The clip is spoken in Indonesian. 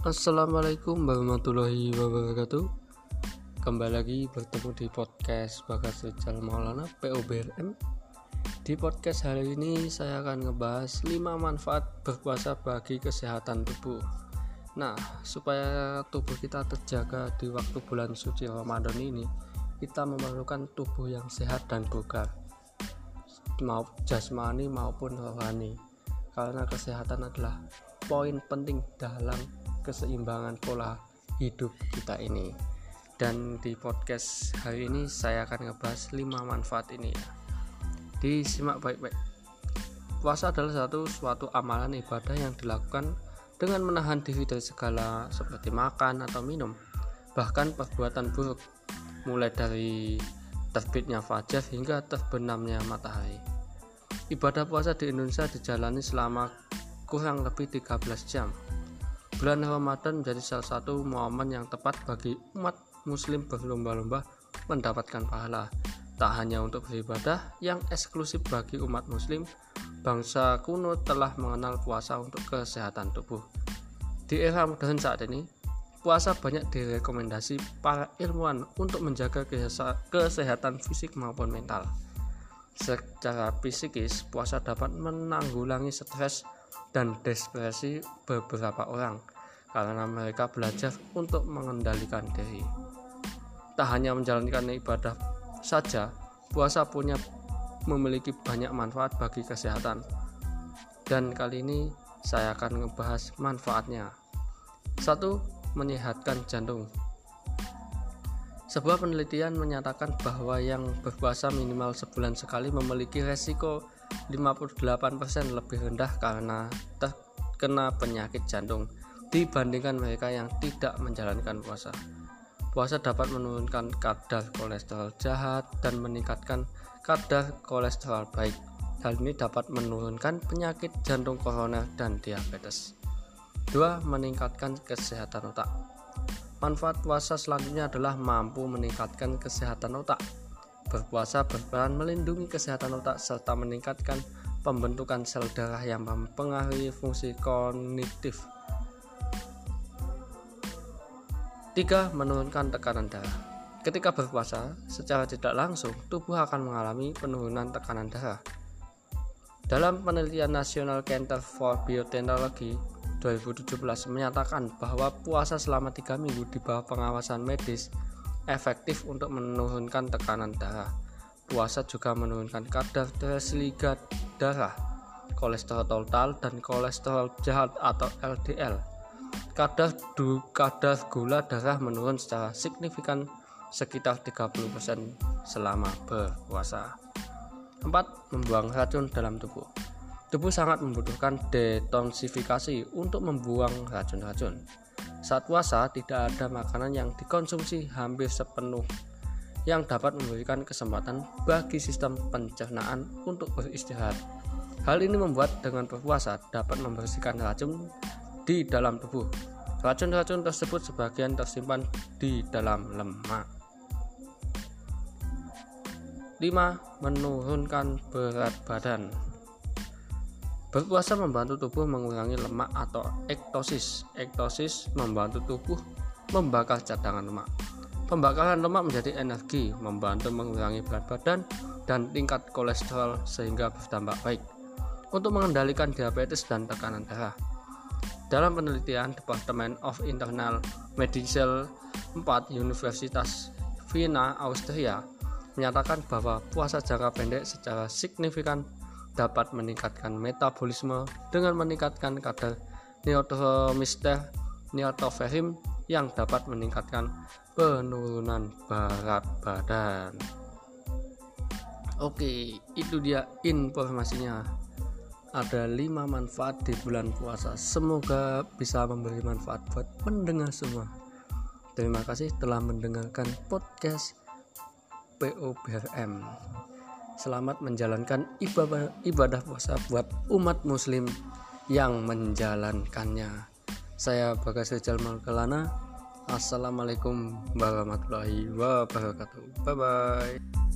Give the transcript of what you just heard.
Assalamualaikum warahmatullahi wabarakatuh. Kembali lagi bertemu di podcast Bagas Rizal Maulana POBRM Di podcast hari ini saya akan ngebahas 5 manfaat berpuasa bagi kesehatan tubuh. Nah, supaya tubuh kita terjaga di waktu bulan suci Ramadan ini Kita memerlukan tubuh yang sehat dan bugar mau jasmani maupun rohani. Karena kesehatan adalah poin penting dalam keseimbangan pola hidup kita ini. Dan di podcast hari ini saya akan ngebahas 5 manfaat ini. Ya disimak baik-baik. Puasa adalah satu suatu amalan ibadah yang dilakukan dengan menahan diri dari segala seperti makan atau minum bahkan perbuatan buruk mulai dari terbitnya fajar hingga terbenamnya matahari. Ibadah puasa di Indonesia dijalani selama kurang lebih 13 jam Bulan Ramadan menjadi salah satu momen yang tepat bagi umat muslim berlomba-lomba mendapatkan pahala. Tak hanya untuk beribadah yang eksklusif bagi umat muslim, bangsa kuno telah mengenal puasa untuk kesehatan tubuh. Di era modern saat ini, puasa banyak direkomendasi para ilmuwan untuk menjaga kesehatan fisik maupun mental. Secara fisikis, puasa dapat menanggulangi stres dan depresi beberapa orang karena mereka belajar untuk mengendalikan diri. Tak hanya menjalankan ibadah saja, puasa punya memiliki banyak manfaat bagi kesehatan. Dan kali ini saya akan membahas manfaatnya. Satu, menyehatkan jantung. Sebuah penelitian menyatakan bahwa yang berpuasa minimal sebulan sekali memiliki resiko 58% lebih rendah karena terkena penyakit jantung dibandingkan mereka yang tidak menjalankan puasa. Puasa dapat menurunkan kadar kolesterol jahat dan meningkatkan kadar kolesterol baik. Hal ini dapat menurunkan penyakit jantung koroner dan diabetes. 2. Meningkatkan kesehatan otak. Manfaat puasa selanjutnya adalah mampu meningkatkan kesehatan otak. Berpuasa berperan melindungi kesehatan otak serta meningkatkan pembentukan sel darah yang mempengaruhi fungsi kognitif 3. Menurunkan tekanan darah. Ketika berpuasa, secara tidak langsung tubuh akan mengalami penurunan tekanan darah. Dalam penelitian National Center for Biotechnology 2017 menyatakan bahwa puasa selama 3 minggu di bawah pengawasan medis efektif untuk menurunkan tekanan darah. Puasa juga menurunkan kadar triglycerid darah, kolesterol total dan kolesterol jahat atau LDL kadar du, kadar gula darah menurun secara signifikan sekitar 30% selama berpuasa. 4. Membuang racun dalam tubuh. Tubuh sangat membutuhkan detoksifikasi untuk membuang racun-racun. Saat puasa tidak ada makanan yang dikonsumsi hampir sepenuh yang dapat memberikan kesempatan bagi sistem pencernaan untuk beristirahat. Hal ini membuat dengan berpuasa dapat membersihkan racun di dalam tubuh. Racun-racun tersebut sebagian tersimpan di dalam lemak. 5. Menurunkan berat badan. Berpuasa membantu tubuh mengurangi lemak atau ektosis. Ektosis membantu tubuh membakar cadangan lemak. Pembakaran lemak menjadi energi, membantu mengurangi berat badan dan tingkat kolesterol sehingga bertambah baik. Untuk mengendalikan diabetes dan tekanan darah. Dalam penelitian Department of Internal Medicine 4 Universitas Vienna, Austria menyatakan bahwa puasa jangka pendek secara signifikan dapat meningkatkan metabolisme dengan meningkatkan kadar neuromister neotoferim yang dapat meningkatkan penurunan berat badan. Oke, itu dia informasinya. Ada lima manfaat di bulan puasa. Semoga bisa memberi manfaat buat pendengar semua. Terima kasih telah mendengarkan podcast POBRM selamat menjalankan ibadah, ibadah puasa buat umat muslim yang menjalankannya. Saya Bagas Rizal Malkelana Assalamualaikum warahmatullahi wabarakatuh. Bye bye